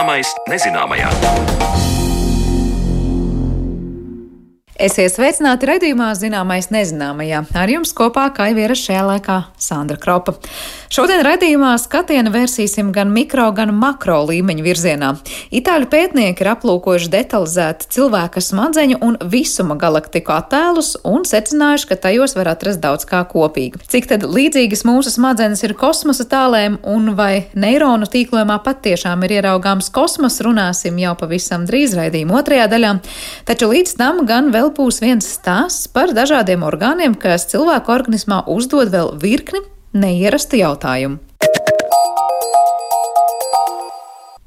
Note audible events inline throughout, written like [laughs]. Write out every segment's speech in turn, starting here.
Zināmais nezināmajā. Esiet sveicināti redzējumā, zināmais nezināmajā. Ar jums kopā Kaiviera šajā laikā Sandra Kropa. Šodien redzējumā skatienu vērsīsim gan mikro, gan makro līmeņu virzienā. Itāļu pētnieki ir aplūkojuši detalizēti cilvēka smadzeņu un visuma galaktiku attēlus un secinājuši, ka tajos var atrast daudz kā kopīgi. Cik tad līdzīgas mūsu smadzenes ir kosmosa tālēm un vai neironu tīklojumā patiešām ir ieraugāms kosmos, runāsim jau pavisam drīz raidījuma otrajā daļā. Taču līdz tam gan vēl vēl būs viens stāsts par dažādiem orgāniem, kas cilvēku organismā uzdod vēl virkni neierastu jautājumu.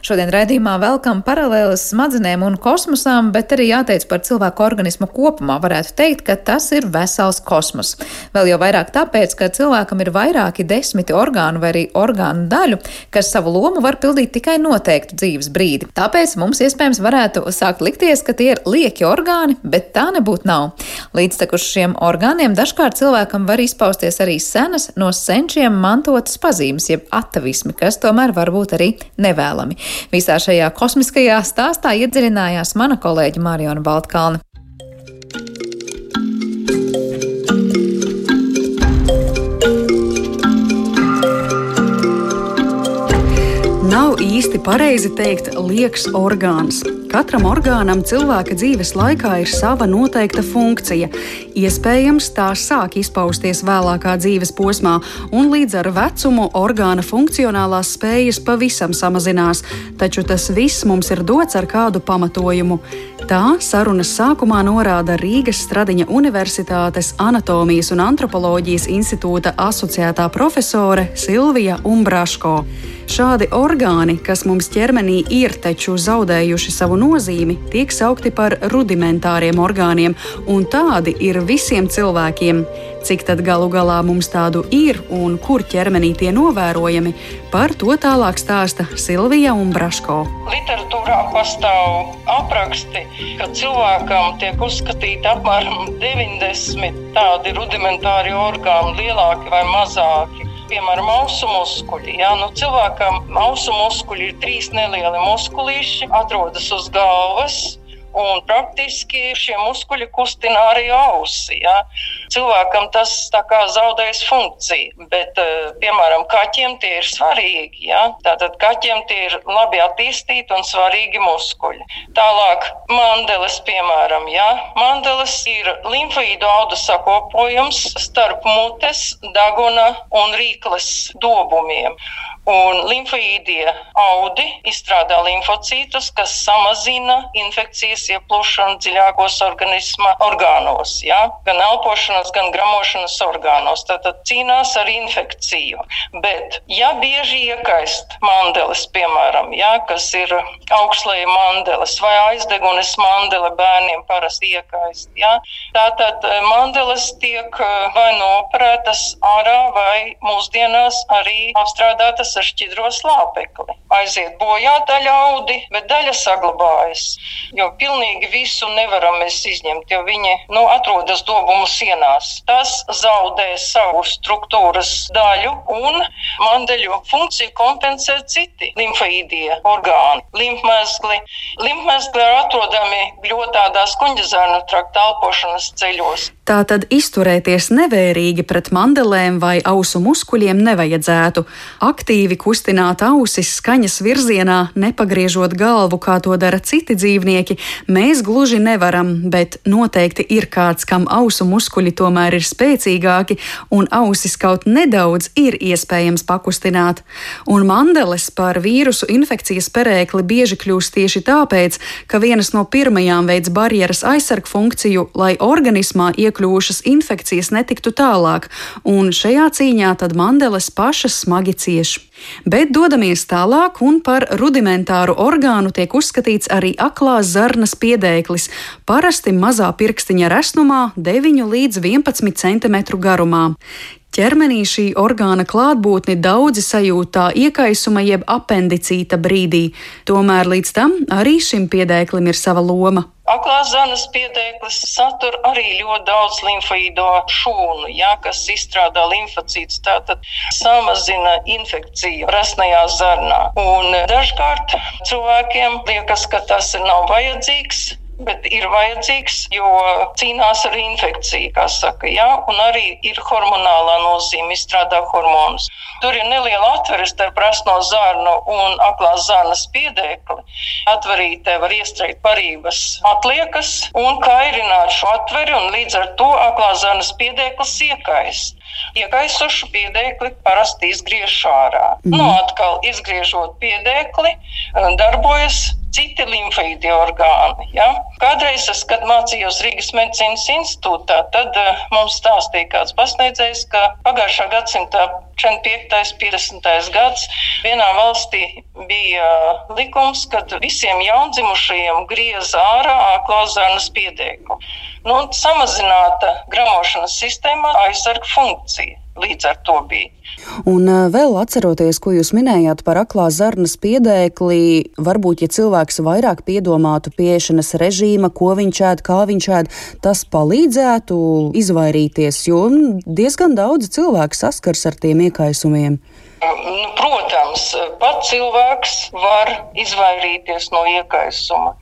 Šodien raidījumā velkam paralēlas smadzenēm un kosmosām, bet arī jāteic par cilvēku organismu kopumā. Varētu teikt, ka tas ir vesels kosmos. Vēl jau vairāk tāpēc, ka cilvēkam ir vairāki desmiti orgānu vai arī orgānu daļu, kas savu lomu var pildīt tikai noteiktu dzīves brīdi. Tāpēc mums iespējams varētu sākt likties, ka tie ir lieki orgāni, bet tā nebūtu nav. Līdztekus šiem orgāniem dažkārt cilvēkam var izpausties arī senas no senčiem mantotas pazīmes, jeb atavismi, kas tomēr var būt arī nevēlami. Visā šajā kosmiskajā stāstā iedziļinājās mana kolēģa Mariona Baltkalna. Īsti pareizi teikt, liekas orgāns. Katram orgānam cilvēka dzīves laikā ir sava noteikta funkcija. Iespējams, tā sāk izpausties vēlākā dzīves posmā, un līdz ar vecumu orgāna funkcionālās spējas pavisam samazinās, taču tas viss mums ir dots ar kādu pamatojumu. Tā sarunas sākumā norāda Rīgas Stradiņa Universitātes Anatomijas un antropoloģijas institūta asociētā profesore Silvija Umbraško. Šādi orgāni, kas mums ķermenī ir taču zaudējuši savu nozīmi, tiek saukti par rudimentāriem orgāniem, un tādi ir visiem cilvēkiem. Cik tad galu galā mums tādu ir un kur ķermenī tie novērojami, par to tālāk stāsta Silvija un Braško. Literatūrā pastāv apraksti, ka cilvēkam tiek uzskatīti apmēram 90 tādi rudimentāri orgāni, lielāki vai mazāki piemēram, ausu muskuļi. Ja? Nu, cilvēkam ausu muskuļi ir trīs nelieli muskulīši, atrodas uz galvas. Un praktiski šie muskuļi kustina arī ausi. Ja? Cilvēkam tas zaudēs funkciju, bet, eh, piemēram, kaķiem tie ir svarīgi. Ja? Tātad kaķiem tie ir labi attīstīti un svarīgi muskuļi. Tālāk, mandeles, piemēram, ja? mandeles ir limfoīdu audu sakopojums starp mutes, daguna un rīkles dobumiem. Un limfoīdie audi izstrādā limfocītus, kas samazina infekcijas ieplūšanu dziļākos organisma orgānos, ja? gan elpošanas, gan gramošanas orgānos. Tātad cīnās ar infekciju. Bet, ja bieži iekaist mandeles, piemēram, ja, kas ir augstleja mandeles vai aizdegunes mandele bērniem parasti iekaist, ja? tātad eh, mandeles tiek eh, vai noperētas ārā vai mūsdienās arī apstrādātas ar šķidro slāpekli. Aiziet bojā daļa audi, bet daļa saglabājas. Jo pilnīgi visu nevaram mēs izņemt, jo viņi nu, atrodas dobumu sienās. Tas zaudē savu struktūras daļu un mandeļu funkciju kompensē citi limfoīdie orgāni, limfmezgli. Limfmezgli ir atrodami ļoti tādās kuņģezēnu trakta elpošanas ceļos. Tātad izturēties nevērīgi pret mandelēm vai ausu muskuļiem nevajadzētu. Aktīvi kustināt ausis skaņas virzienā, nepagriežot galvu, kā to dara citi dzīvnieki, mēs gluži nevaram, bet noteikti ir kāds, kam ausu muskuļi tomēr ir spēcīgāki, un ausis kaut nedaudz ir iespējams pakustināt. Un mandeles par vīrusu infekcijas perēkli bieži kļūst tieši tāpēc, ka vienas no pirmajām veids barjeras aizsarg funkciju, lai organismā iekļūšas infekcijas netiktu tālāk, un šajā cīņā tad Mandeles pašas smagi cieš. Bet dodamies tālāk, un par rudimentāru orgānu tiek uzskatīts arī aklās zarnas piedēklis, parasti mazā pirkstiņa resnumā, 9 līdz 11 cm garumā. Ķermenī šī orgāna klātbūtni daudzi sajūtā iekaisuma jeb apendicīta brīdī, tomēr līdz tam arī šim piedēklim ir sava loma. Aklās zanas piedēklis satur arī ļoti daudz limfoīdo šūnu, ja, kas izstrādā limfocītus, tātad samazina infekciju rasnajā zarnā. Un dažkārt cilvēkiem liekas, ka tas nav vajadzīgs, bet ir vajadzīgs, jo cīnās ar infekciju, kā saka, jā, un arī ir hormonālā nozīme, izstrādā hormonus. Tur ir neliela atvere starp rasno zarnu un aklās zarnas piedēkli. Atverītē var iestrēgt parības atliekas un kairināt šo atveri, un līdz ar to aklās zarnas piedēklis iekaist. Iekaisušu piedēkli parasti izgriež ārā. Mm. Nu, atkal izgriežot piedēkli, darbojas citi limfīdi orgāni. Ja? Kādreiz, es, kad mācījos Rīgas medicīnas institūtā, tad uh, mums stāstīja kāds pasniedzējs, ka pagājušā gadsimta 45. 50. gads vienā valstī bija uh, likums, kad visiem jaundzimušajiem griez ārā klāzārnas piedēklu. Nu, samazināta gramošanas sistēmā aizsarga funkcija līdz ar to bija. Un vēl atceroties, ko jūs minējāt par aklā zarnas piedēkli, varbūt, ja cilvēks vairāk piedomātu pieešanas režīma, ko viņš ēd, kā viņš ēd, tas palīdzētu izvairīties, jo diezgan daudz cilvēku saskars ar tiem iekaisumiem. Nu, protams, pat cilvēks var izvairīties no iekaisuma.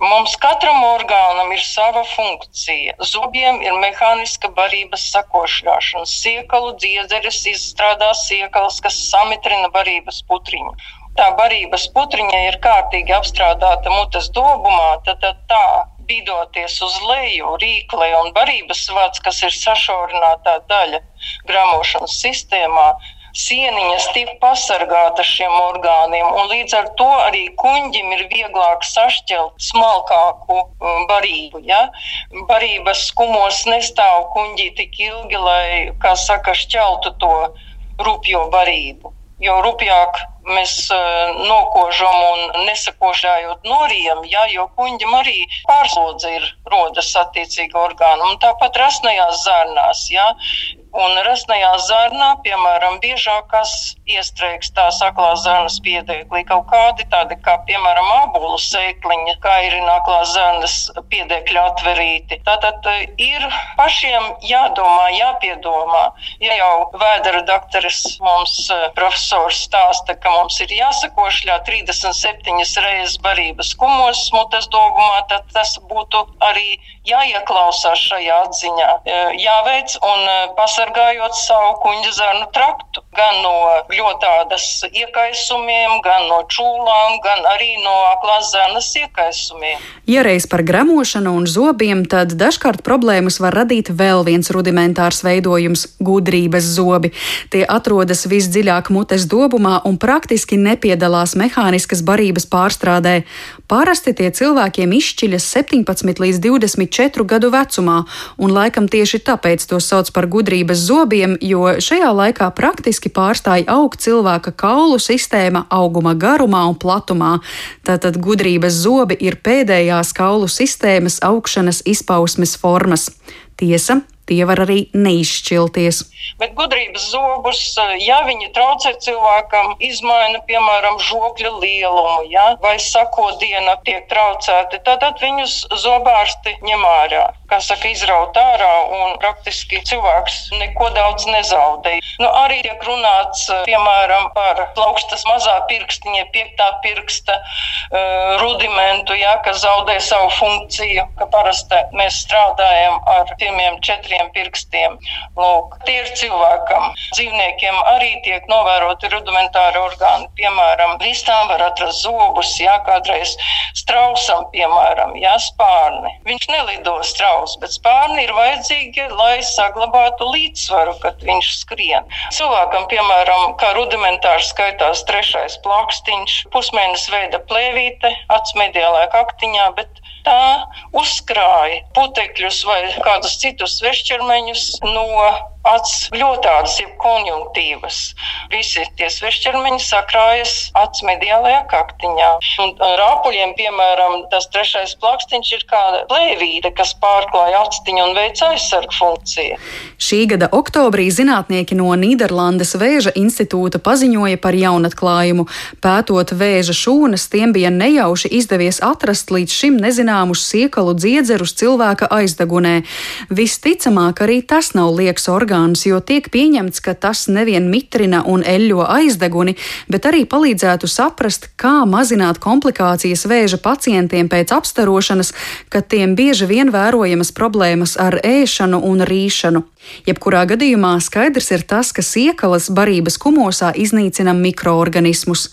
Mums katram orgānam ir sava funkcija. Zobiem ir mehāniska barības sakošļāšana. Siekalu dziedzeres izstrādā siekals, kas samitrina barības putriņu. Tā barības putriņa ir kārtīgi apstrādāta mutes dobumā, tad, tad tā bīdoties uz leju, rīklē un barības vats, kas ir sašaurinātā daļa gramošanas sistēmā, sieniņas tiek pasargātas šiem orgāniem, un līdz ar to arī kuņģim ir vieglāk sašķelt smalkāku um, barību. Ja? Barības skumos nestāv kuņģī tik ilgi, lai, kā saka, šķeltu to rupjo barību. Jo rupjāk mēs uh, nokožam un nesakošļājot norijam, ja, jo kuņģim arī pārslodze ir rodas attiecīgi orgānu. Un tāpat rasnajās zārnās, ja, Un rasnajā zarnā, piemēram, biežākās iestrēgs tā saklās zarnas piedēklī kaut kādi tādi kā, piemēram, ābolu sēkliņa, kā ir naklās zarnas piedēkļa atverīti. Tātad e, ir pašiem jādomā, jāpiedomā. Ja jau vēdera dakteris mums e, profesors stāsta, ka mums ir jāsakošļā 37 reizes barības kumos mutes dogumā, tad tas būtu arī jāieklausās šajā atziņā, e, jāveic un pasaka pasargājot savu kuģa zarnu traktu. Gan no ļoti tādas iekaisumiem, gan no čūlām, gan arī no aklās zarnas iekaisumiem. Ja reiz par gramošanu un zobiem, tad dažkārt problēmas var radīt vēl viens rudimentārs veidojums - gudrības zobi. Tie atrodas visdziļāk mutes dobumā un praktiski nepiedalās mehāniskas barības pārstrādē. Parasti tie cilvēkiem izšķiļas 17 līdz 24 gadu vecumā, un laikam tieši tāpēc to sauc par gudrības zobiem, jo šajā laikā praktiski pārstāja augt cilvēka kaulu sistēma auguma garumā un platumā. Tātad gudrības zobi ir pēdējās kaulu sistēmas augšanas izpausmes formas. Tiesa, tie var arī neizšķilties. Bet gudrības zobus, ja viņi traucē cilvēkam, izmaina piemēram žokļa lielumu, ja, vai sakodiena tiek traucēti, tad viņus zobārsti ņem ārā kā saka, izraut ārā, un praktiski cilvēks neko daudz nezaudē. Nu, arī tiek runāts, eh, piemēram, par plaukstas mazā pirkstiņa, piektā pirksta uh, rudimentu, ja, kas zaudē savu funkciju, ka parasti mēs strādājam ar pirmiem četriem pirkstiem. Lūk, tie ir cilvēkam. Dzīvniekiem arī tiek novēroti rudimentāri orgāni, piemēram, vistām var atrast zobus, ja kādreiz strausam, piemēram, ja spārni. Viņš nelido strauji savs, bet spārni ir vajadzīgi, lai saglabātu līdzsvaru, kad viņš skrien. Cilvēkam, piemēram, kā rudimentārs skaitās trešais plakstiņš, pusmēnesis veida plēvīte, acs mediālajā kaktiņā, bet tā uzkrāja putekļus vai kādus citus svešķermeņus no acs ļoti jeb konjunktīvas. Visi tie svešķermeņi sakrājas acs mediālajā kaktiņā. Un rāpuļiem, piemēram, tas trešais plakstiņš ir kā plēvīte, kas pārklāja actiņu un veic aizsargu funkciju. Šī gada oktobrī zinātnieki no Nīderlandes vēža institūta paziņoja par jaunatklājumu. Pētot vēža šūnas, tiem bija nejauši izdevies atrast līdz šim nezināmus siekalu dziedzerus cilvēka aizdegunē. Visticamāk, arī tas nav lieks orgāns, jo tiek pieņemts, ka tas nevien mitrina un eļļo aizdeguni, bet arī palīdzētu saprast, kā mazināt komplikācijas vēža pacientiem pēc apstarošanas, kad tiem bieži vien vērojamas problēmas ar ēšanu un rīšanu. Jebkurā gadījumā skaidrs ir tas, ka siekalas barības kumosā iznīcina mikroorganismus.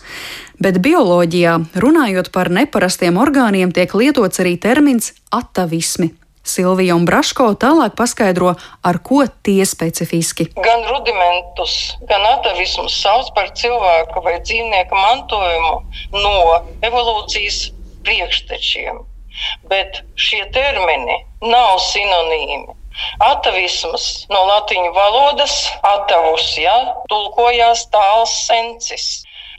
Bet bioloģijā, runājot par neparastiem orgāniem, tiek lietots arī termins atavismi. Silvija un Braško tālāk paskaidro, ar ko tie specifiski. Gan rudimentus, gan atavismus sauc par cilvēka vai dzīvnieka mantojumu no evolūcijas priekštečiem. Bet šie termini nav sinonīmi. Atavisms no latīņu valodas atavus, ja, tulkojās tāls sensis.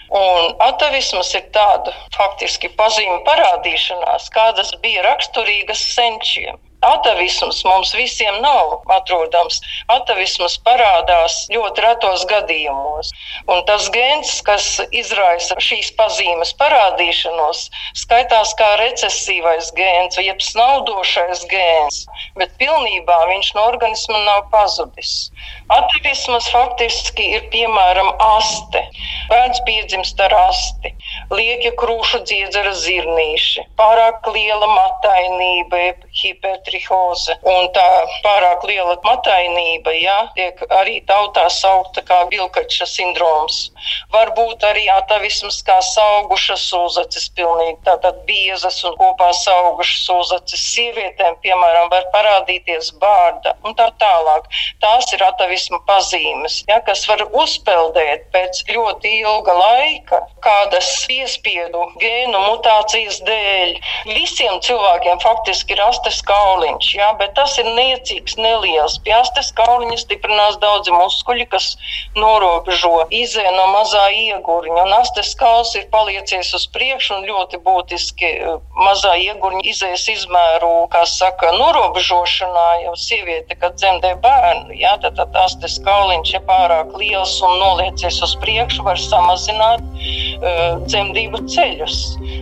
Un atavisms ir tāda faktiski pazīme parādīšanās, kādas bija raksturīgas senčiem. Atavisms mums visiem nav atrodams. Atavisms parādās ļoti retos gadījumos. Un tas gēns, kas izraisa šīs pazīmes parādīšanos, skaitās kā recesīvais gēns, jeb snaudošais gēns, bet pilnībā viņš no organisma nav pazudis. Atavisms faktiski ir piemēram aste. Bērns piedzimst ar asti, liekja krūšu dziedzera zirnīši, pārāk liela matainība, hipertrofija trihoze. Un tā pārāk liela matainība, jā, tiek arī tautā saukta kā vilkača sindroms. Varbūt arī atavisms kā saugušas uzacis pilnīgi, tātad biezas un kopā saugušas uzacis. Sievietēm, piemēram, var parādīties bārda un tā tālāk. Tās ir atavisma pazīmes, jā, kas var uzpeldēt pēc ļoti ilga laika, kādas piespiedu gēnu mutācijas dēļ. Visiem cilvēkiem faktiski ir astes kauli kauliņš, jā, bet tas ir niecīgs, neliels. Pie astes kauliņa stiprinās daudzi muskuļi, kas norobežo izē no mazā iegurņa. Un astes kauls ir paliecies uz priekšu un ļoti būtiski eh, mazā iegurņa izējas izmēru, kā saka, norobežošanā, jau sieviete, kad dzemdē bērnu, jā, tad, tad astes kauliņš ir pārāk liels un noliecies uz priekšu, var samazināt uh, dzemdību ceļus.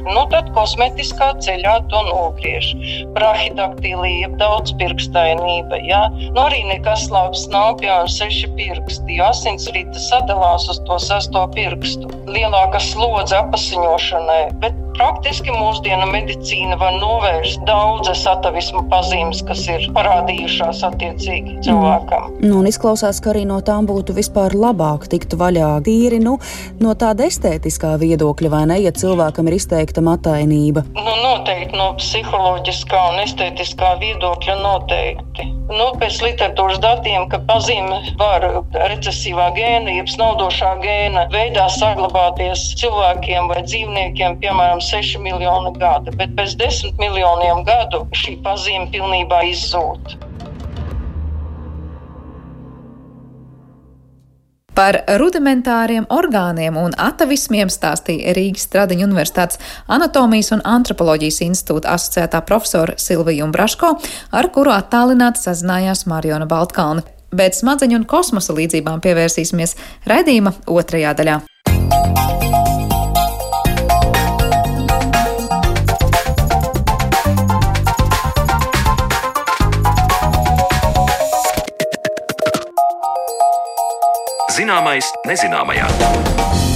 Nu, tad kosmetiskā ceļā to nogriež. Brahidaktila jeb daudzpirkstainība. Ja? Nu, arī nekas labs nav, piemēram, seši pirksti, jo asinsrīte sadalās uz to sesto pirkstu. Lielāka slodze apasiņošanai, bet Praktiski mūsdienu medicīna var novērst daudzas atavismu pazīmes, kas ir parādījušās attiecīgi cilvēkam. Mm. Nu, izklausās, ka arī no tām būtu vispār labāk tikt vaļā. Tīri nu, no tāda estētiskā viedokļa, vai ne, ja cilvēkam ir izteikta matainība? Nu, noteikti no psiholoģiskā un estētiskā viedokļa noteikti. Nu, pēc literatūras datiem, ka pazīme var recesīvā gēna, jeb snaudošā gēna veidā saglabāties cilvēkiem vai dzīvniekiem, piemēram, 6 miljoni gadi, bet pēc 10 miljoniem gadu šī pazīme pilnībā izzūd. Par rudimentāriem orgāniem un atavismiem stāstīja Rīgas Stradiņa Universitātes anatomijas un antropoloģijas institūta asociētā profesora Silvija Umbraško, ar kuru attālināti sazinājās Mariona Baltkalne. Bet smadzeņu un kosmosa līdzībām pievērsīsimies raidījuma otrajā daļā. Zināmais nezināmajā.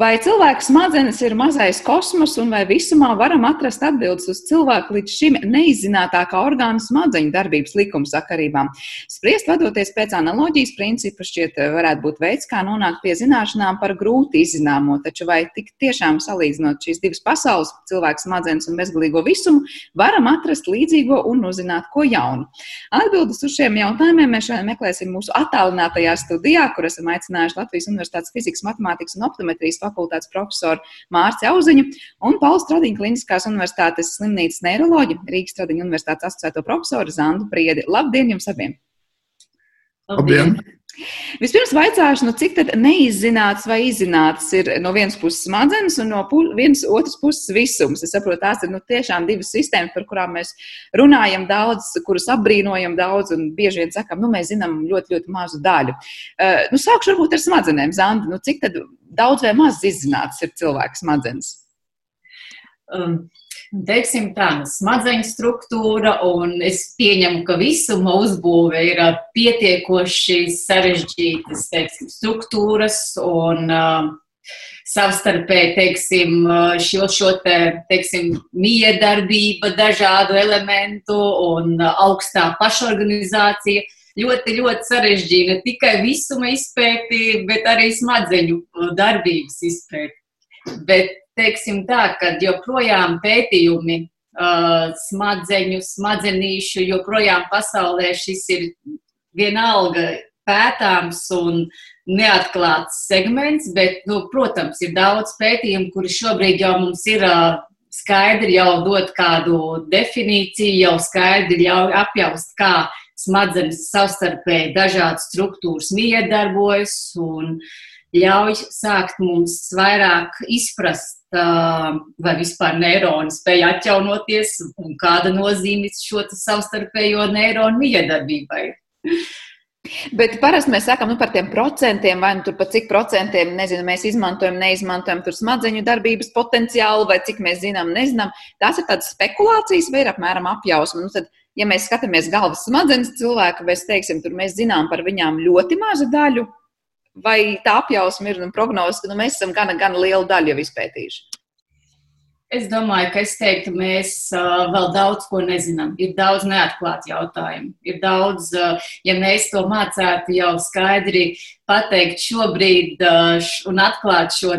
Vai cilvēka smadzenes ir mazais kosmos, un vai visumā varam atrast atbildes uz cilvēku līdz šim neizzinātākā orgānu smadzeņu darbības likuma sakarībām? Spriest vadoties pēc analoģijas principa šķiet eh, varētu būt veids, kā nonākt pie zināšanām par grūti izzināmo, taču vai tik tiešām salīdzinot šīs divas pasaules, cilvēka smadzenes un bezgalīgo visumu, varam atrast līdzīgo un uzzināt ko jaunu? Atbildes uz šiem jautājumiem mēs šodien meklēsim mūsu attālinātajā studijā, kur esam aicinājuši Latvijas Universitātes fizikas, matemātikas un optometrijas fakultātes profesoru Mārci Auziņu un Pauls Stradiņa Kliniskās universitātes slimnīcas neiroloģi Rīgas Stradiņa universitātes asociēto profesoru Zandu Priedi. Labdien jums abiem! Labdien! Labdien. Vispirms vaicāšu, nu, cik neizzināts vai izzināts ir no vienas puses smadzenes un no pu vienas otras puses visums. Es saprotu, tās ir nu, tiešām divas sistēmas, par kurām mēs runājam daudz, kuras apbrīnojam daudz un bieži vien sakam, nu, mēs zinām ļoti, ļoti mazu daļu. Uh, nu, sākšu varbūt ar smadzenēm, Zanda. Nu, cik daudz vai maz izzināts ir cilvēka smadzenes? Um teiksim, tā smadzeņu struktūra, un es pieņemu, ka visuma uzbūve ir pietiekoši sarežģītas teiksim, struktūras un uh, savstarpēji, teiksim, šo, šo te, teiksim, miedarbība dažādu elementu un augstā pašorganizācija. Ļoti, ļoti sarežģīta ne tikai visuma izpēti, bet arī smadzeņu darbības izpēti. Bet teiksim tā, ka joprojām pētījumi uh, smadzeņu, smadzenīšu, joprojām pasaulē šis ir vienalga pētāms un neatklāts segments, bet, nu, protams, ir daudz pētījumu, kuri šobrīd jau mums ir uh, skaidri jau dot kādu definīciju, jau skaidri ļauj apjaust, kā smadzenes savstarpēji dažādas struktūras miedarbojas un ļauj sākt mums vairāk izprast vai vispār neironi spēj atjaunoties un kāda nozīme šo savstarpējo neironu miedarbībai. Bet parasti mēs sakām nu, par tiem procentiem, vai nu tur par cik procentiem nezinu, mēs izmantojam, neizmantojam tur smadzeņu darbības potenciālu, vai cik mēs zinām, nezinām. Tās ir tādas spekulācijas, vai ir apmēram apjausma. Nu, tad, ja mēs skatāmies galvas smadzenes cilvēka, vai teiksim, tur mēs zinām par viņām ļoti mazu daļu, vai tā apjausma ir nu, prognozes, ka nu, mēs esam gana, gana lielu daļu jau izpētījuši? Es domāju, ka es teiktu, mēs uh, vēl daudz ko nezinām. Ir daudz neatklātu jautājumu. Ir daudz, uh, ja mēs to mācētu jau skaidri pateikt šobrīd uh, un atklāt šo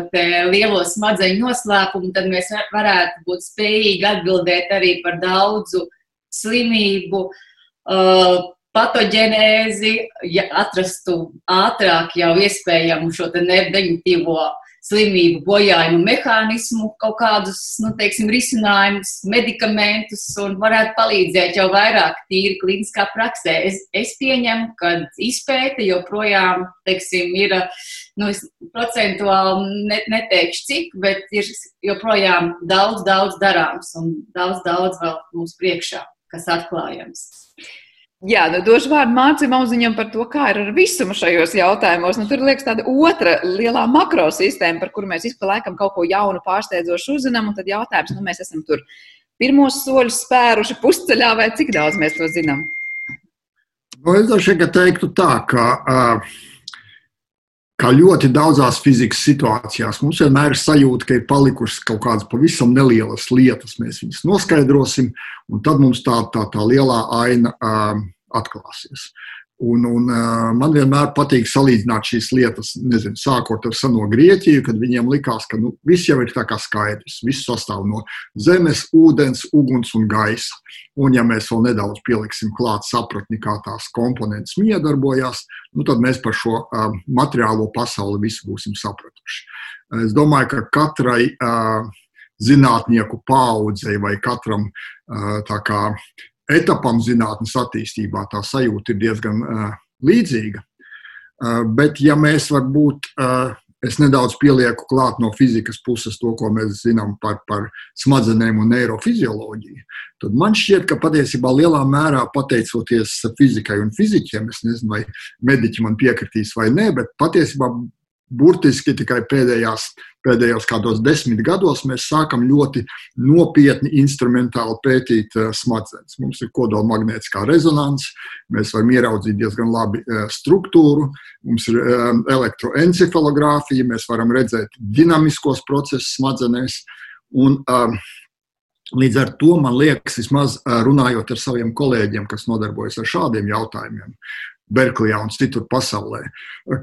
lielo smadzeņu noslēpumu, tad mēs varētu būt spējīgi atbildēt arī par daudzu slimību. Uh, patoģenēzi, ja atrastu ātrāk jau iespējamu šo negatīvo slimību bojājumu mehānismu, kaut kādus, nu, teiksim, risinājumus, medikamentus un varētu palīdzēt jau vairāk tīri kliniskā praksē. Es, es pieņemu, ka izpēte joprojām, teiksim, ir, nu, es procentuāli ne, neteikšu cik, bet ir joprojām daudz, daudz darāms un daudz, daudz vēl mums priekšā, kas atklājams. Jā, nu došu vārdu Mārcis Mauziņam par to, kā ir ar visumu šajos jautājumos. Nu, tur liekas tāda otra lielā makrosistēma, par kuru mēs vispār laikam kaut ko jaunu, pārsteidzošu uzzinām. Un tad jautājums, nu mēs esam tur pirmos soļus spēruši pusceļā, vai cik daudz mēs to zinām? Nu, es domāju, ka teiktu tā, ka uh, kā ļoti daudzās fizikas situācijās, mums vienmēr ir sajūta, ka ir palikušas kaut kādas pavisam nelielas lietas. Mēs viņus noskaidrosim, un tad mums tā, tā, tā lielā aina um, atklāsies. Un, un, man vienmēr patīk salīdzināt šīs lietas, nezinu, sākot ar seno Grieķiju, kad viņiem likās, ka nu, viss jau ir tā kā skaidrs. Viss sastāv no zemes, ūdens, uguns un gaisa. Un, ja mēs vēl nedaudz pieliksim klāt sapratni, kā tās komponentes miedarbojās, nu, tad mēs par šo uh, materiālo pasauli visu būsim sapratuši. Es domāju, ka katrai uh, zinātnieku paudzei vai katram uh, kā, etapam zinātnes attīstībā tā sajūta ir diezgan uh, līdzīga. Uh, bet, ja mēs varbūt, uh, es nedaudz pielieku klāt no fizikas puses to, ko mēs zinām par, par smadzenēm un neirofizioloģiju, tad man šķiet, ka patiesībā lielā mērā pateicoties fizikai un fizikiem, es nezinu, vai mediķi man piekritīs vai nē, bet patiesībā burtiski tikai pēdējās, pēdējos kādos desmit gados mēs sākam ļoti nopietni instrumentāli pētīt uh, smadzenes. Mums ir kodola magnētiskā rezonance, mēs varam ieraudzīt diezgan labi uh, struktūru, mums ir um, elektroencefalogrāfija, mēs varam redzēt dinamiskos procesus smadzenēs. Un, um, Līdz ar to man liekas, vismaz runājot ar saviem kolēģiem, kas nodarbojas ar šādiem jautājumiem, Berklijā un citur pasaulē.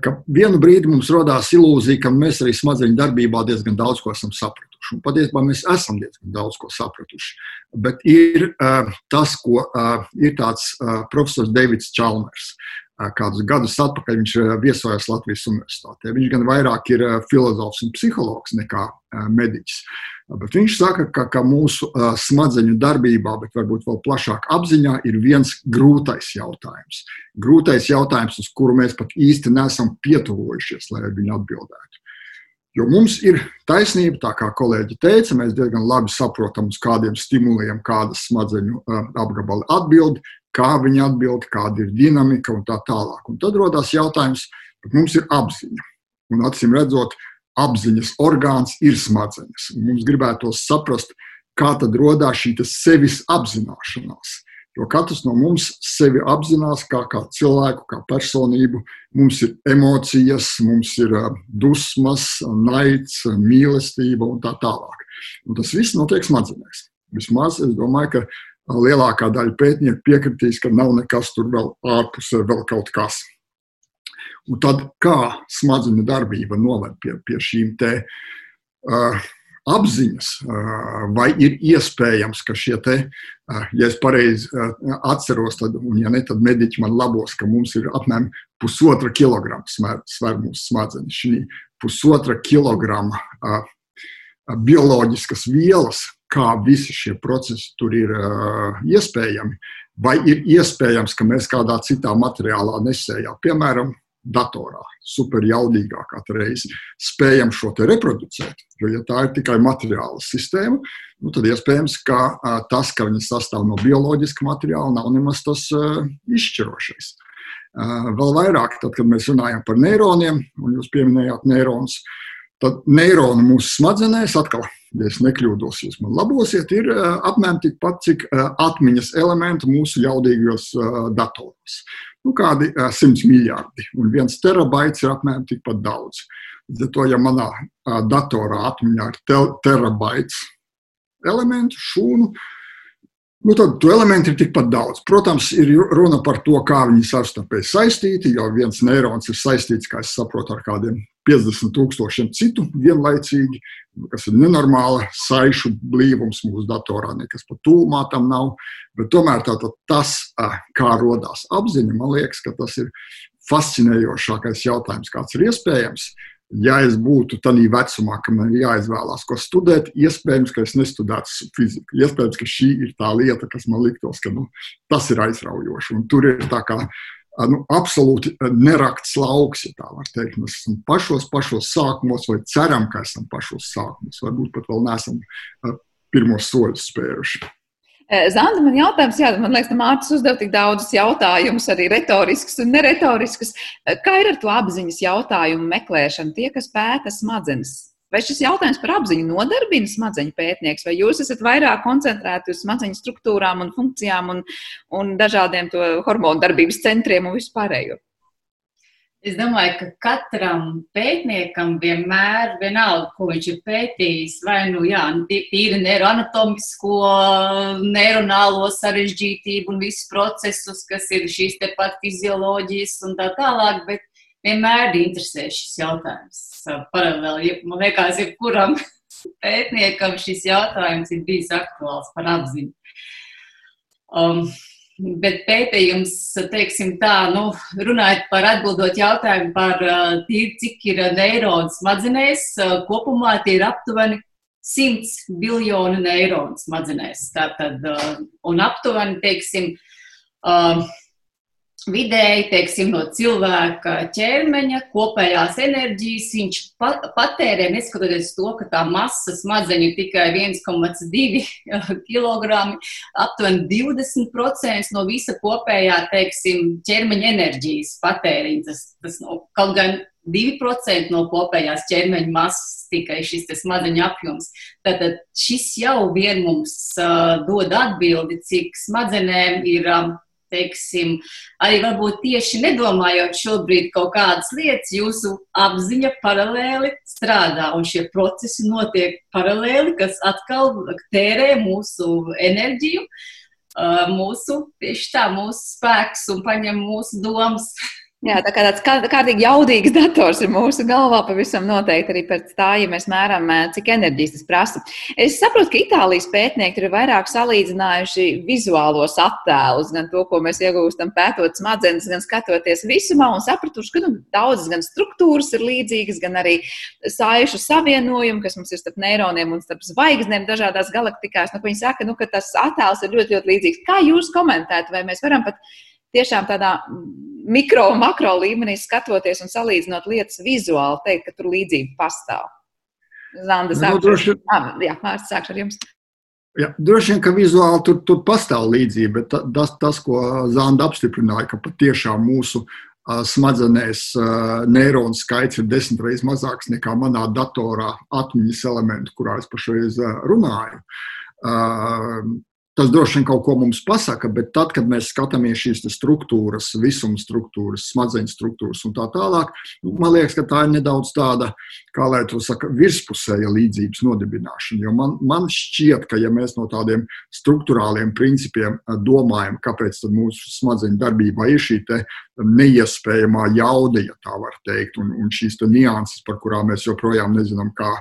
Ka vienu brīdi mums radās ilūzija, ka mēs arī smadzeņu darbībā diezgan daudz ko esam sapratuši. Un patiesībā mēs esam diezgan daudz ko sapratuši. Bet ir uh, tas, ko uh, ir tāds uh, profesors Davids Čalmers. Kādus gadus atpakaļ viņš viesojās Latvijas Universitātē. Viņš gan vairāk ir filozofs un psihologs nekā mediķis. Bet viņš saka, ka, ka mūsu smadzeņu darbībā, bet varbūt vēl plašāk apziņā, ir viens grūtais jautājums. Grūtais jautājums, uz kuru mēs pat īsti nesam pietuvojušies, lai viņu atbildētu. Jo mums ir taisnība, tā kā kolēģi teica, mēs diezgan labi saprotam, uz kādiem stimuliem kādas smadzeņu apgabali atbild, kā viņi atbild, kāda ir dinamika un tā tālāk. Un tad rodas jautājums, bet mums ir apziņa. Un acīm redzot, apziņas orgāns ir smadzenes. Mums gribētos saprast, kā tad radās šī sevis apzināšanās. Jo katrs no mums sevi apzinās kā, kā cilvēku, kā personību. Mums ir emocijas, mums ir dusmas, naids, mīlestība un tā tālāk. Un tas viss notiek smadzenēs. Vismaz es domāju, ka lielākā daļa pētnieku piekritīs, ka nav nekas tur vēl ārpusē, vēl kaut kas. Un tad kā smadzeņu darbība noved pie, pie šīm te, uh, apziņas, vai ir iespējams, ka šie te, ja es pareizi atceros, tad, un ja ne, tad mediķi man labos, ka mums ir apmēram pusotra kilograma sver, sver mūsu smadzenes. Šī pusotra kilograma bioloģiskas vielas, kā visi šie procesi tur ir iespējami, vai ir iespējams, ka mēs kādā citā materiālā nesējā, piemēram, datorā, superjaudīgā katru reizi, spējam šo te reproducēt. Jo, ja tā ir tikai materiāla sistēma, nu, tad iespējams, ka uh, tas, ka viņa sastāv no bioloģiska materiāla, nav nemaz tas uh, izšķirošais. Uh, vēl vairāk, tad, kad mēs runājam par neironiem, un jūs pieminējāt neironus, tad neironi mūsu smadzenēs atkal, ja es nekļūdos, jūs man labosiet, ir apmēram tikpat, cik atmiņas elementi mūsu jaudīgajos datoros nu, kādi uh, 100 miljardi. Un viens terabaits ir apmēram tikpat daudz. Līdz ar to, ja manā datorā atmiņā ir te terabaits elementu, šūnu, Nu, tad elementu ir tikpat daudz. Protams, ir runa par to, kā viņi savstarpēji saistīti, jo viens neirons ir saistīts, kā es saprotu, ar kādiem 50 tūkstošiem citu vienlaicīgi, kas ir nenormāla saišu blīvums mūsu datorā, nekas pat tūmā tam nav. Bet tomēr tātad tas, kā radās apziņa, man liekas, ka tas ir fascinējošākais jautājums, kāds ir iespējams ja es būtu tādā vecumā, ka man ir jāizvēlās, ko studēt, iespējams, ka es nestudētu fiziku. Iespējams, ka šī ir tā lieta, kas man liktos, ka nu, tas ir aizraujoši. Un tur ir tā kā nu, absolūti nerakts lauks, ja tā var teikt. Mēs esam pašos, pašos sākumos, vai ceram, ka esam pašos sākumos. Varbūt pat vēl neesam pirmos soļus spēruši. Eh, Zanda, man jautājums, jā, man liekas, Mārcis uzdev tik daudzus jautājumus, arī retoriskus un neretoriskus. Eh, kā ir ar to apziņas jautājumu meklēšanu, tie, kas pēta smadzenes? Vai šis jautājums par apziņu nodarbina smadzeņu pētnieks, vai jūs esat vairāk koncentrēti uz smadzeņu struktūrām un funkcijām un, un dažādiem hormonu darbības centriem un vispārējo? Es domāju, ka katram pētniekam vienmēr, vienalga, ko viņš ir pētījis, vai nu jā, tīri neiroanatomisko, neironālo sarežģītību un visus procesus, kas ir šīs te pat fizioloģijas un tā tālāk, bet vienmēr interesē šis jautājums. Paralēli, man liekas, jebkuram [laughs] pētniekam šis jautājums ir bijis aktuāls par apziņu. Um, Bet pētījums, teiksim tā, nu, runājot par atbildot jautājumu par tīri, cik ir neironu smadzenēs, kopumā tie ir aptuveni 100 biljoni neironu smadzenēs. Tātad, un aptuveni, teiksim, vidēji, teiksim, no cilvēka ķermeņa kopējās enerģijas viņš patērē, neskatoties to, ka tā masa smadzeņu ir tikai 1,2 kg, [laughs] aptuveni 20% no visa kopējā, teiksim, ķermeņa enerģijas patēriņa. Tas, tas no, kaut gan 2% no kopējās ķermeņa masas tikai šis smadzeņu apjoms. Tātad šis jau vien mums uh, dod atbildi, cik smadzenēm ir. Um, teiksim, arī varbūt tieši nedomājot šobrīd kaut kādas lietas, jūsu apziņa paralēli strādā, un šie procesi notiek paralēli, kas atkal tērē mūsu enerģiju, mūsu, tā, mūsu spēks un paņem mūsu domas. Jā, tā kā tāds kārtīgi jaudīgs [laughs] dators ir mūsu galvā, pavisam noteikti arī pēc tā, ja mēs mēram, cik enerģijas tas prasa. Es saprotu, ka Itālijas pētnieki ir vairāk salīdzinājuši vizuālos attēlus, gan to, ko mēs iegūstam pētot smadzenes, gan skatoties visumā, un sapratuši, ka nu, daudzas gan struktūras ir līdzīgas, gan arī sājušu savienojumi, kas mums ir starp neironiem un starp zvaigznēm dažādās galaktikās. Nu, viņi saka, nu, ka tas attēls ir ļoti, ļoti līdzīgs. Kā jūs komentētu, vai mēs varam pat tiešām tādā mikro un makro līmenī skatoties un salīdzinot lietas vizuāli, teikt, ka tur līdzība pastāv. Zanda, nu, sākšu. droši... ah, jā, Mārcis, sākšu ar jums. Jā, droši vien, ka vizuāli tur, tur pastāv līdzība, bet tas, tas, ko Zanda apstiprināja, ka patiešām mūsu smadzenēs neironu skaits ir desmit reizes mazāks nekā manā datorā atmiņas elementu, kurā es pašreiz runāju. Tas droši vien kaut ko mums pasaka, bet tad, kad mēs skatāmies šīs struktūras, visuma struktūras, smadzeņu struktūras un tā tālāk, nu, man liekas, ka tā ir nedaudz tāda, kā lai to saka, virspusēja līdzības nodibināšana. Jo man, man šķiet, ka ja mēs no tādiem struktūrāliem principiem eh, domājam, kāpēc mūsu smadzeņu darbībā ir šī neiespējamā jauda, ja tā var teikt, un, un šīs nianses, par kurām mēs joprojām nezinām, kā,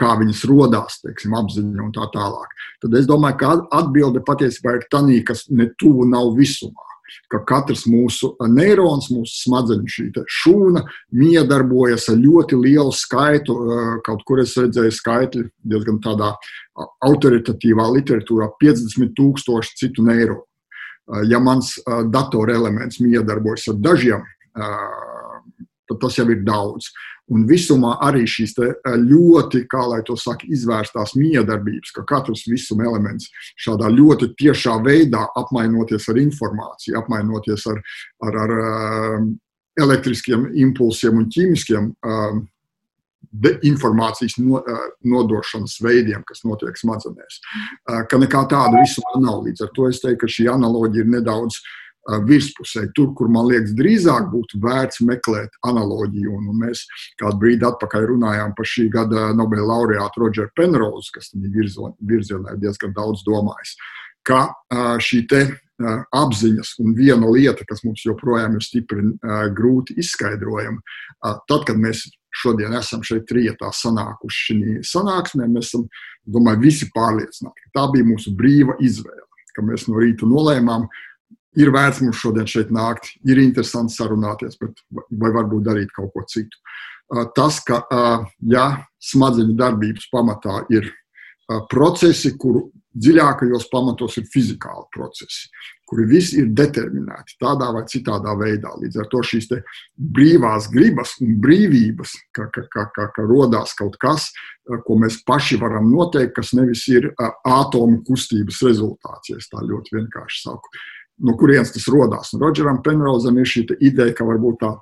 kā viņas radās, apziņa un tā tālāk. Tad es domāju, ka atbilde patiesībā ir tā, kas ne tuvu nav visumā. Ka katrs mūsu neirons, mūsu smadzeņu šī šūna miedarbojas ar ļoti lielu skaitu. Kaut kur es redzēju skaitli diezgan tādā autoritatīvā literatūrā - 50,000 citu neironu. Ja mans datora elements miedarbojas ar dažiem, tad tas jau ir daudz. Un visumā arī šīs ļoti, kā lai to saka, izvērstās miedarbības, ka katrs visuma elements šādā ļoti tiešā veidā apmainoties ar informāciju, apmainoties ar, ar, ar elektriskiem impulsiem un ķīmiskiem informācijas no, nodošanas veidiem, kas notiek smadzenēs. Ka nekā tāda visuma nav. Līdz ar to es teiktu, ka šī analoģija ir nedaudz uh, virspusē, tur, kur man liekas, drīzāk būtu vērts meklēt analoģiju. Un, mēs kādu brīdi atpakaļ runājām par šī gada Nobela laureātu Rodžeru Penrozu, kas viņa virzienā ir diezgan daudz domājis, ka šī apziņas un viena lieta, kas mums joprojām ir stipri grūti izskaidrojama, tad, kad mēs šodien esam šeit trietā sanākuši šī sanāksmē, mēs esam, domāju, visi pārliecināti, ka tā bija mūsu brīva izvēle, ka mēs no rīta nolēmām, ir vērts mums šodien šeit nākt, ir interesanti sarunāties, bet vai varbūt darīt kaut ko citu. Tas, ka ja smadzeņu darbības pamatā ir procesi, kuru dziļākajos pamatos ir fizikāli procesi, kuri visi ir determinēti tādā vai citādā veidā. Līdz ar to šīs brīvās gribas un brīvības, ka, ka, ka, ka, ka radās kaut kas, ko mēs paši varam noteikt, kas nevis ir atomu kustības rezultāts, ja tā ļoti vienkārši saku no kurienes tas radās. Rodžeram Penrozam ir šī ideja, ka varbūt tā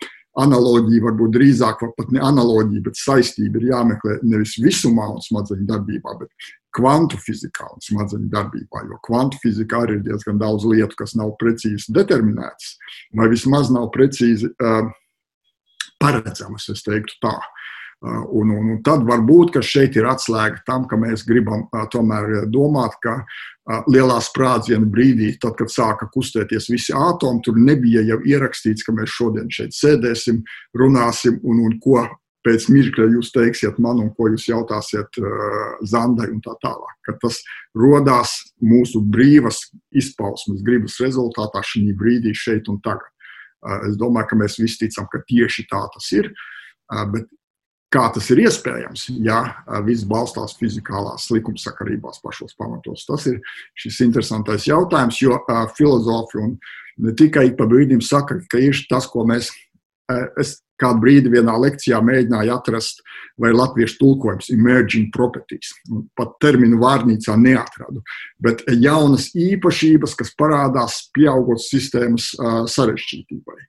analoģija, varbūt drīzāk pat ne analoģija, bet saistība ir jāmeklē nevis visumā un smadzeņu darbībā, bet kvantu fizikā un smadzeņu darbībā. Jo kvantu fizikā arī ir diezgan daudz lietu, kas nav precīzi determinētas, vai vismaz nav precīzi uh, paredzamas, es teiktu tā. Uh, un, un, un tad varbūt šeit ir atslēga tam, ka mēs gribam uh, tomēr domāt, ka lielā sprādziena brīdī, tad, kad sāka kustēties visi atomi, tur nebija jau ierakstīts, ka mēs šodien šeit sēdēsim, runāsim un, un ko pēc mirkļa jūs teiksiet man un ko jūs jautāsiet uh, Zandai un tā tālāk. Ka tas rodās mūsu brīvas izpausmes, gribas rezultātā šī brīdī, šeit un tagad. Uh, es domāju, ka mēs visi ticam, ka tieši tā tas ir, uh, bet Kā tas ir iespējams, ja viss balstās fizikālās likumsakarībās pašos pamatos? Tas ir šis interesantais jautājums, jo filozofi un ne tikai pa brīdim saka, ka ir tas, ko mēs, es kādu brīdi vienā lekcijā mēģināju atrast, vai latviešu tulkojums emerging properties. Pat terminu vārnīcā neatradu, bet jaunas īpašības, kas parādās pieaugot sistēmas sarežģītībai.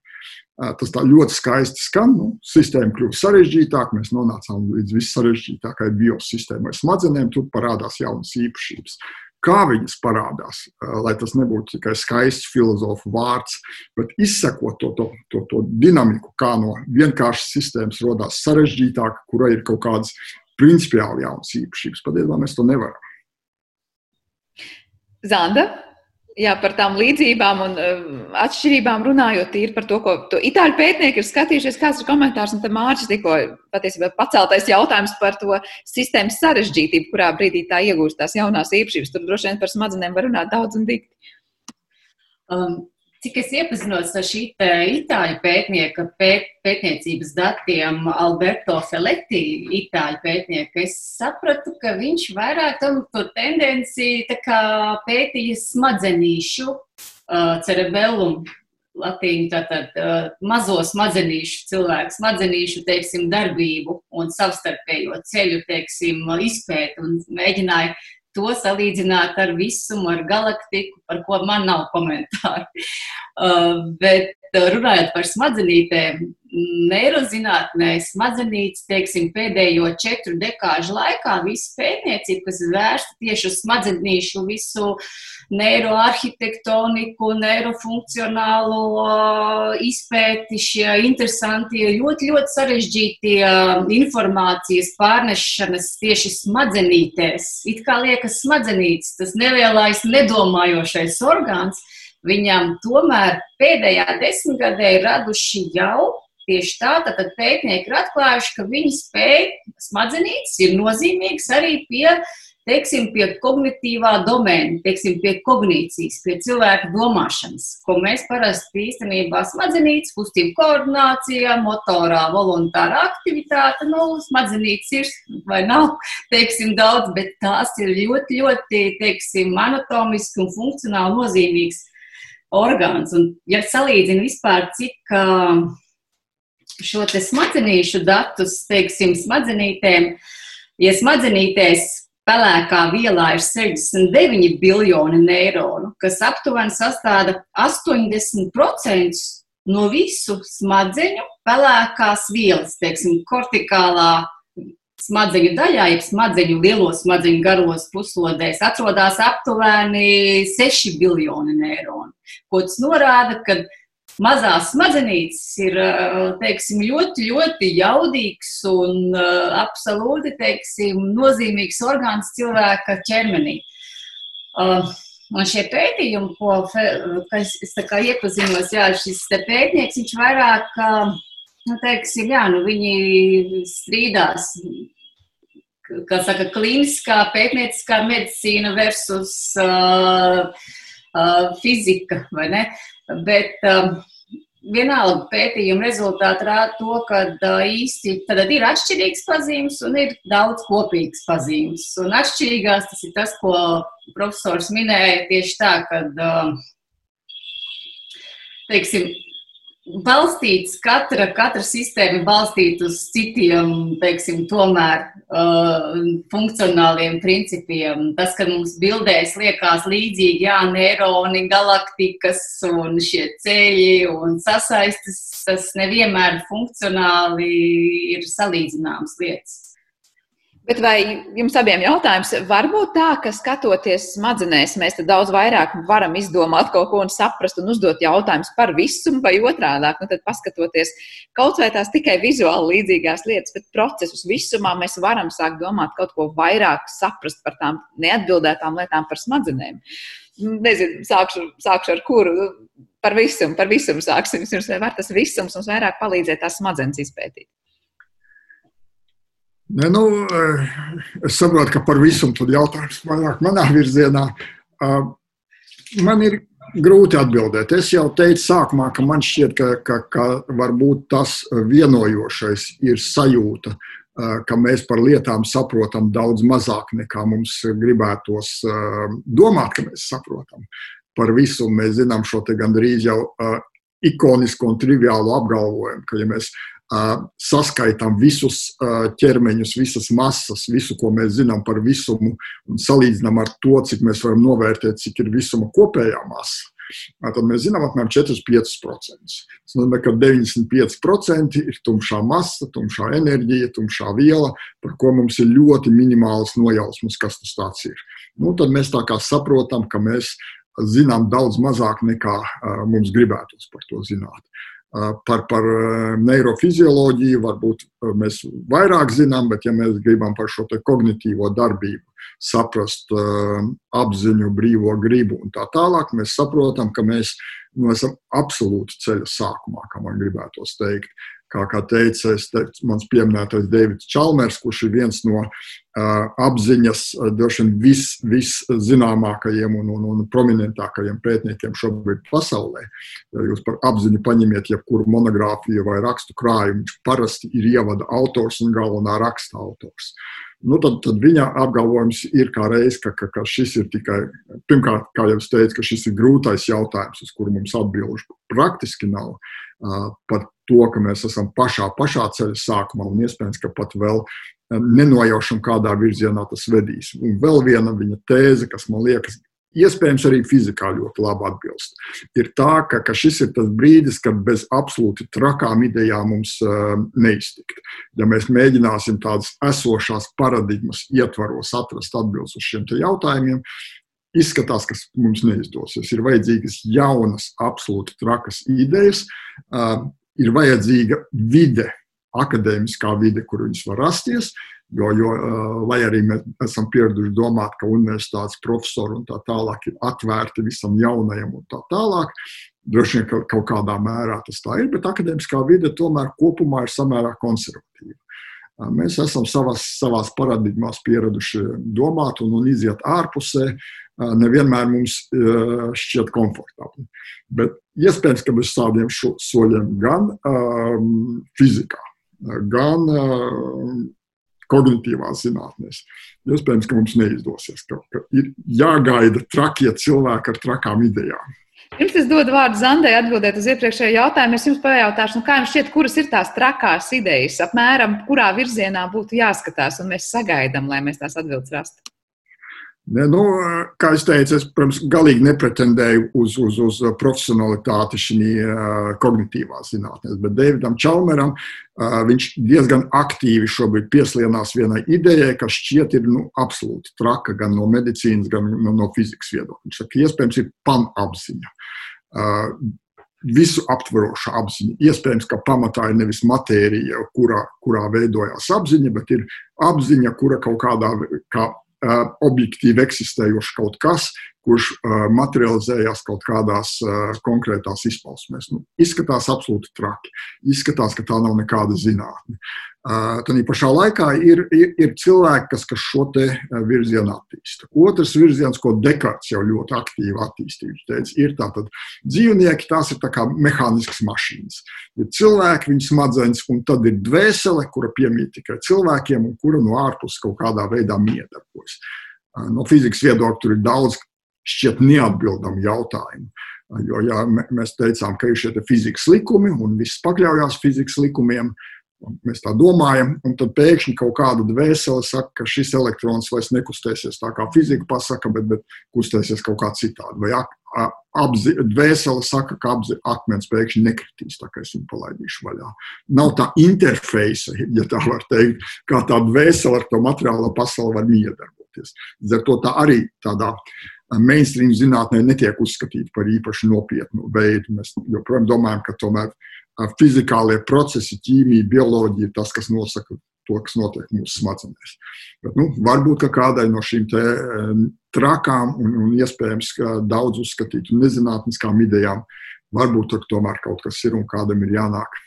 Tas tā ļoti skaisti skan. Nu, sistēma kļūst sarežģītāka, mēs nonācām līdz vissarežģītākajai biosistēmai. Smadzenēm tur parādās jaunas īpašības. Kā viņas parādās, lai tas nebūtu tikai skaists filozofu vārds, bet izsekot to, to, to, to dinamiku, kā no vienkāršas sistēmas radās sarežģītāka, kurai ir kaut kādas principiāli jaunas īpašības. Patiesībā mēs to nevaram. Zanda? Jā, par tām līdzībām un uh, atšķirībām runājot, tīri par to, ko to itāļu pētnieki ir skatījušies, kāds ir komentārs, un te Mārcis tikko patiesībā paceltais jautājums par to sistēmas sarežģītību, kurā brīdī tā iegūst tās jaunās īpašības. Tur droši vien par smadzenēm var runāt daudz un dikti. Um, Cik es iepazinos ar šī itāļu pētnieka pēt, pētniecības datiem, Alberto Feletti, itāļu pētnieka, es sapratu, ka viņš vairāk tam to tendenci pētīja smadzenīšu, uh, cerebellum, latīņu, tātad uh, mazo smadzenīšu cilvēku, smadzenīšu, teiksim, darbību un savstarpējo ceļu, teiksim, izpēt un mēģināja to salīdzināt ar visumu, ar galaktiku, par ko man nav komentāru. [laughs] Uh, bet uh, runājot par smadzenītēm, neirozinātnē smadzenītes, teiksim, pēdējo četru dekāžu laikā visa pētniecība, kas vērsta tieši uz smadzenīšu visu neiroarhitektoniku, neirofunkcionālo izpēti, šie interesantie, ļoti, ļoti sarežģītie informācijas pārnešanas tieši smadzenītēs. It kā liekas smadzenītes, tas nelielais nedomājošais orgāns, viņam tomēr pēdējā desmitgadē ir raduši jau tieši tā, tad pētnieki ir atklājuši, ka viņi spēj, smadzenītes ir nozīmīgas arī pie, teiksim, pie kognitīvā domēna, teiksim, pie kognīcijas, pie cilvēka domāšanas, ko mēs parasti īstenībā smadzenītes, kustību koordinācija, motorā, voluntārā aktivitāte, nu, smadzenītes ir vai nav, teiksim, daudz, bet tās ir ļoti, ļoti, teiksim, anatomiski un funkcionāli nozīmīgas orgāns. Un, ja salīdzinu vispār, cik uh, šo te smadzenīšu datus, teiksim, smadzenītēm, ja smadzenītēs pelēkā vielā ir 69 biljoni neironu, kas aptuveni sastāda 80% no visu smadzeņu pelēkās vielas, teiksim, kortikālā smadzeņu daļā, jeb smadzeņu lielos smadzeņu garos puslodēs, atrodas aptuveni 6 biljoni neironu. Ko tas norāda, ka mazās smadzenītes ir teiksim, ļoti, ļoti jaudīgs un uh, absolūti teiksim, nozīmīgs orgāns cilvēka ķermenī. Uh, Un šie pētījumi, ko es, es iepazinos, jā, šis pētnieks, viņš vairāk, nu, teiksim, jā, nu, viņi strīdās kā saka, klīniskā pētnieciskā medicīna versus uh, uh, fizika, vai ne? Bet uh, vienalga pētījuma rezultāti rāda to, ka uh, īsti tad ir atšķirīgs pazīmes un ir daudz kopīgas pazīmes. Un atšķirīgās tas ir tas, ko profesors minēja tieši tā, ka, uh, teiksim, balstīts, katra, katra sistēma ir balstīta uz citiem, teiksim, tomēr uh, funkcionāliem principiem. Tas, ka mums bildēs liekas līdzīgi, jā, neironi, galaktikas un šie ceļi un sasaistes, tas nevienmēr funkcionāli ir salīdzināms lietas. Bet vai jums abiem jautājums var būt tā, ka skatoties smadzenēs, mēs daudz vairāk varam izdomāt kaut ko un saprast un uzdot jautājumus par visumu vai otrādāk? Nu, tad paskatoties kaut vai tās tikai vizuāli līdzīgās lietas, bet procesus visumā mēs varam sākt domāt kaut ko vairāk, saprast par tām neatbildētām lietām par smadzenēm. Nezinu, sākšu, sākšu ar kuru. Par visumu, par visumu sāksim. Jums var tas visums mums vairāk palīdzēt tās smadzenes izpētīt. Ne, nu, eh, es saprotu, ka par visu tur jautājums vairāk manā virzienā. Eh, man ir grūti atbildēt. Es jau teicu sākumā, ka man šķiet, ka, ka, ka varbūt tas vienojošais ir sajūta, eh, ka mēs par lietām saprotam daudz mazāk nekā mums gribētos domāt, ka mēs saprotam. Par visu mēs zinām šo gandrīz jau ikonisko un triviālu apgalvojumu, ka ja mēs saskaitām visus ķermeņus, visas masas, visu, ko mēs zinām par visumu, un salīdzinām ar to, cik mēs varam novērtēt, cik ir visuma kopējā masa. Tad mēs zinām, apmēram 4-5%. Tas nozīmē, ka 95% ir tumšā masa, tumšā enerģija, tumšā viela, par ko mums ir ļoti minimāls nojausmas, kas tas ir. Nu, tad mēs tā kā saprotam, ka mēs zinām daudz mazāk nekā mums gribētos par to zināt. Par, par neirofizioloģiju varbūt mēs vairāk zinām, bet, ja mēs gribam par šo kognitīvo darbību saprast apziņu, brīvo gribu un tā tālāk, mēs saprotam, ka mēs nu, esam absolūti ceļa sākumā, kā man gribētos teikt kā, kā teica teicu, mans pieminētais Deivids Čalmers, kurš ir viens no uh, apziņas droši vien vis, viszināmākajiem un, un, un prominentākajiem pētniekiem šobrīd pasaulē. Ja jūs par apziņu paņemiet jebkuru monogrāfiju vai rakstu krājumu, viņš parasti ir ievada autors un galvenā raksta autors. Nu, tad, tad viņa apgalvojums ir kā reiz, ka, ka, ka šis ir tikai, pirmkārt, kā jau es teicu, šis ir grūtais jautājums, uz kuru mums atbilžu praktiski nav. Uh, par to, ka mēs esam pašā, pašā ceļa sākumā un iespējams, ka pat vēl nenojaušam, kādā virzienā tas vedīs. Un vēl viena viņa tēze, kas man liekas, iespējams, arī fizikā ļoti labi atbilst, ir tā, ka, ka šis ir tas brīdis, kad bez absolūti trakām idejām mums uh, neiztikt. Ja mēs mēģināsim tādas esošās paradigmas ietvaros atrast atbildes uz šiem jautājumiem, izskatās, ka mums neizdosies. Ir vajadzīgas jaunas, absolūti trakas idejas, ir vajadzīga vide, akadēmiskā vide, kur viņas var rasties. Jo, jo, lai arī mēs esam pieraduši domāt, ka universitātes profesori un tā tālāk ir atvērti visam jaunajam un tā tālāk, droši vien ka kaut kādā mērā tas tā ir, bet akadēmiskā vide tomēr kopumā ir samērā konservatīva. Mēs esam savās, savās paradigmās pieraduši domāt un, un iziet ārpusē, nevienmēr mums šķiet komfortabli. Bet iespējams, ka bez tādiem soļiem gan um, fizikā, gan um, kognitīvās zinātnēs. Iespējams, ka mums neizdosies. Ka, ka ir jāgaida trakie cilvēki ar trakām idejām. Pirms es dodu vārdu Zandai atbildēt uz iepriekšējo jautājumu, es jums pajautāšu, nu kā jums šķiet, kuras ir tās trakās idejas, apmēram kurā virzienā būtu jāskatās, un mēs sagaidām, lai mēs tās atbildes rastu. Ne, nu, kā jau teicu, es protams, galīgi nepretendēju uz, uz, uz profesionalitāti šajā kognitīvā zinātnē, bet Davidam Čalmeram viņš diezgan aktīvi šobrīd pieslienās vienai idejai, kas šķiet ir nu, absolūti traka gan no medicīnas, gan no, no fizikas viedokļa. Viņš saka, iespējams, ir panapziņa. Visu aptveroša apziņa. Iespējams, ka pamatā ir nevis matērija, kurā, kurā veidojās apziņa, bet ir apziņa, kura kaut kādā kā objektīvi eksistējošs kaut kas, kurš materializējās kaut kādās konkrētās izpausmēs. Nu, izskatās absolūti traki. Izskatās, ka tā nav nekāda zinātne. Tad pašā laikā ir, ir, ir cilvēki, kas, kas šo virzienu attīsta. Otrs virziens, ko Dekarts jau ļoti aktīvi attīstīja, teica, ir tātad dzīvnieki, tās ir kā mehāniskas mašīnas. Ir cilvēki, viņas smadzenes, un tad ir dvēsele, kura piemīt tikai cilvēkiem un kura no ārpuses kaut kādā veidā miedarbojas. No fizikas viedokļa tur ir daudz šķiet neatbildami jautājumi. Jo ja mēs teicām, ka ir šie fizikas likumi un viss pakļaujās fizikas likumiem, Mēs tā domājam, un tad pēkšņi kaut kāda dvēsele saka, ka šis elektrons vairs nekustēsies tā kā fizika pasaka, bet, bet kustēsies kaut kā citādi. Vai apzi, dvēsele saka, ka apzi, akmens pēkšņi nekritīs, tā kā es viņu palaidīšu vaļā. Nav tā interfeisa, ja tā var teikt, kā tā dvēsele ar to materiālo pasauli var iedarboties. Līdz ar to tā arī tādā mainstream zinātnē netiek uzskatīta par īpaši nopietnu veidu. Mēs joprojām domājam, ka tomēr fizikālie procesi, ķīmija, bioloģija ir tas, kas nosaka to, kas notiek mūsu smadzenēs. Bet, nu, varbūt kādai no šīm te, trakām un, un iespējams daudz uzskatītu nezinātniskām idejām, varbūt tur tomēr kaut kas ir un kādam ir jānāk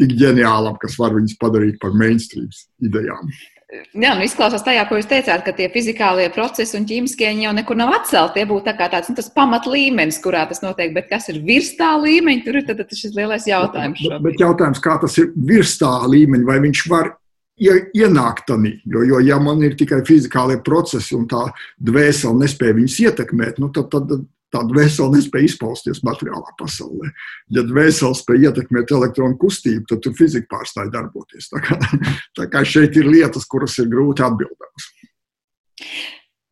tik ģeniālam, kas var viņus padarīt par mainstream idejām. Jā, nu izklausās tajā, ko jūs teicāt, ka tie fizikālie procesi un ķīmiskie jau nekur nav atcelti. Tie būtu tā tāds nu, pamat līmenis, kurā tas notiek. Bet kas ir virs tā līmeņa, tur ir tad, tad šis lielais jautājums. Bet, bet jautājums, kā tas ir virs tā līmeņa, vai viņš var ienākt tādā, jo, jo ja man ir tikai fizikālie procesi un tā dvēsele nespēja viņus ietekmēt, nu, tad, tad tāda vesela nespēja izpausties materiālā pasaulē. Ja dvēsele spēj ietekmēt elektronu kustību, tad tur fizika pārstāja darboties. Tā kā, tā kā šeit ir lietas, kuras ir grūti atbildēmas.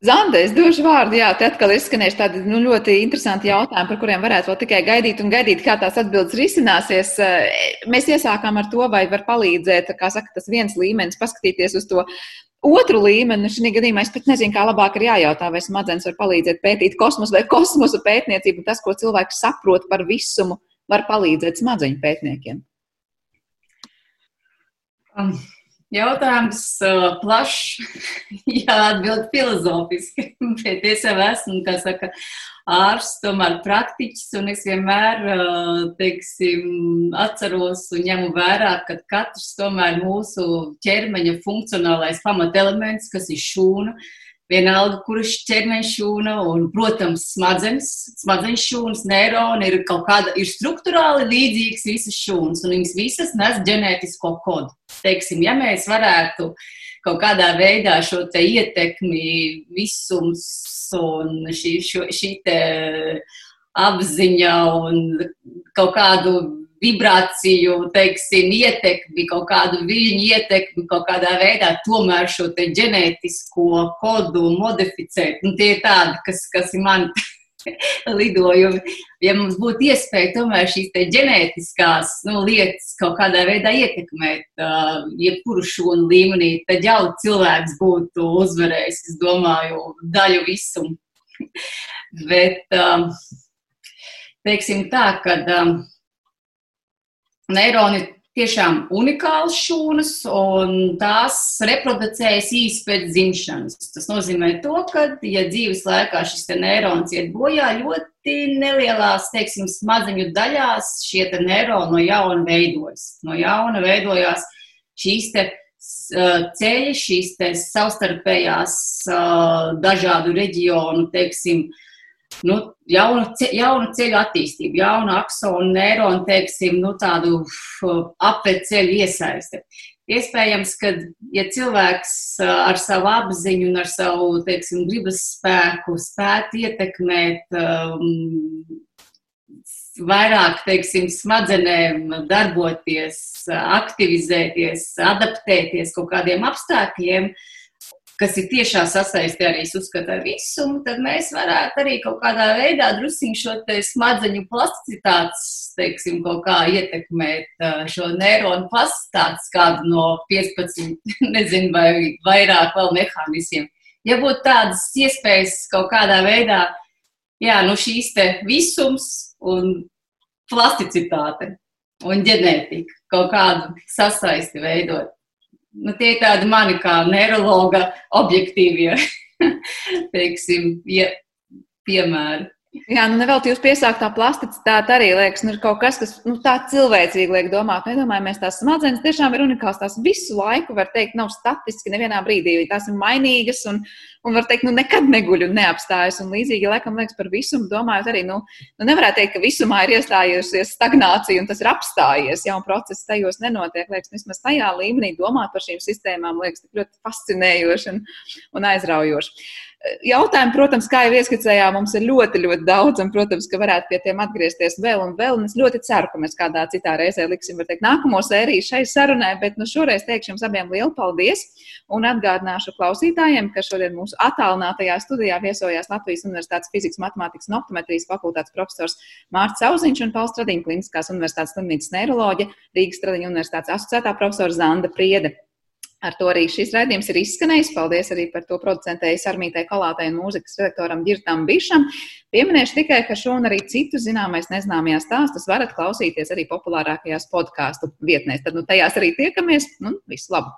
Zanda, es došu vārdu. Jā, te atkal izskanēs tādi nu, ļoti interesanti jautājumi, par kuriem varētu vēl tikai gaidīt un gaidīt, kā tās atbildes risināsies. Mēs iesākām ar to, vai var palīdzēt, kā saka, tas viens līmenis, paskatīties uz to otru līmeni. Nu, Šī gadījumā es pat nezinu, kā labāk ir jājautā, vai smadzenes var palīdzēt pētīt kosmosu vai kosmosa pētniecību, tas, ko cilvēks saprot par visumu var palīdzēt smadzeņu pētniekiem? Um. Jautājums uh, plašs, [laughs] jāatbild filozofiski, [laughs] bet es jau esmu, kā saka, ārsts, tomēr praktiķis, un es vienmēr, uh, teiksim, atceros un ņemu vērā, ka katrs tomēr mūsu ķermeņa funkcionālais pamatelements, kas ir šūna, uh, Vienalga, kurš ķermeņa šūna un, protams, smadzenes, smadzenes šūnas, neironi ir kaut kāda, ir struktūrāli līdzīgas visas šūnas, un viņas visas nes ģenētisko kodu. Teiksim, ja mēs varētu kaut kādā veidā šo te ietekmi, visums un šī, šo, šī te apziņa un kaut kādu vibrāciju, teiksim, ietekmi, kaut kādu viļņu ietekmi, kaut kādā veidā tomēr šo te ģenētisko kodu modificēt. Un tie ir tādi, kas, kas ir mani [laughs] lidojumi. Ja mums būtu iespēja tomēr šīs ģenētiskās nu, lietas kaut kādā veidā ietekmēt, uh, jebkuru šūnu līmenī, tad jau cilvēks būtu uzvarējis, es domāju, daļu visumu. [laughs] Bet, um, teiksim tā, ka um, neironi tiešām unikāls šūnas, un tās reproducējas īsi pēc dzimšanas. Tas nozīmē to, ka, ja dzīves laikā šis neirons iet bojā, ļoti nelielās, teiksim, smadzeņu daļās šie neironi no jauna veidojas. No jauna veidojās šīs te ceļi, šīs te savstarpējās dažādu reģionu, teiksim, nu, jaunu, jaunu ceļu attīstību, jaunu aksonu, neironu, teiksim, nu, tādu apved ceļu iesaisti. Iespējams, ka, ja cilvēks ar savu apziņu un ar savu, teiksim, gribas spēku spētu ietekmēt um, vairāk, teiksim, smadzenēm darboties, aktivizēties, adaptēties kaut kādiem apstākļiem, uh, kas ir tiešā sasaistē arī uzskata ar visumu, tad mēs varētu arī kaut kādā veidā drusciņ šo smadzeņu plasticitātes, teiksim, kaut kā ietekmēt šo neironu plasticitātes kādu no 15, [laughs] nezinu, vai vairāk vēl mehānismiem. Ja būtu tādas iespējas kaut kādā veidā, jā, nu šīs te visums un plasticitāte un ģenētika kaut kādu sasaisti veidot nu, tie ir tādi mani kā neirologa objektīvie, [laughs] teiksim, ja, piemēri. Jā, nu nevelti jūs piesāktā plasticitāte arī liekas, nu ir kaut kas, kas nu, tā cilvēcīgi liek domāt. Nedomājamies, tās smadzenes tiešām ir unikāls. Tās visu laiku, var teikt, nav statiski nevienā brīdī. Tās ir mainīgas un, un var teikt, nu nekad neguļ un neapstājas. Un līdzīgi, laikam, liekas par visumu, domājot arī, nu, nu nevarētu teikt, ka visumā ir iestājusies stagnācija un tas ir apstājies. Jā, un process tajos nenotiek. Liekas, vismaz tajā līmenī domāt par šīm sistēmām liekas ļoti fascinējoši un, un aizraujoši. Jautājumi, protams, kā jau ieskicējām, mums ir ļoti, ļoti daudz, un, protams, ka varētu pie tiem atgriezties vēl un vēl. Un es ļoti ceru, ka mēs kādā citā reizē liksim, teikt, nākamo sēriju šai sarunai, bet nu, šoreiz teikšu jums abiem lielu paldies. Un atgādināšu klausītājiem, ka šodien mūsu attālinātajā studijā viesojās Latvijas Universitātes fizikas, matemātikas un optometrijas fakultātes profesors Mārcis Auziņš un Pauls Stradiņš, Kliniskās universitātes slimnīcas neiroloģija, Rīgas Stradiņa universitātes asociētā profesora Zanda Priede. Ar to arī šis raidījums ir izskanējis. Paldies arī par to producentēju Sarmītai Kalātai un mūzikas redaktoram Girtam Bišam. Pieminēšu tikai, ka šo un arī citus zināmais nezināmajās stāstus varat klausīties arī populārākajās podkāstu vietnēs. Tad nu, tajās arī tiekamies. Nu, visu labu!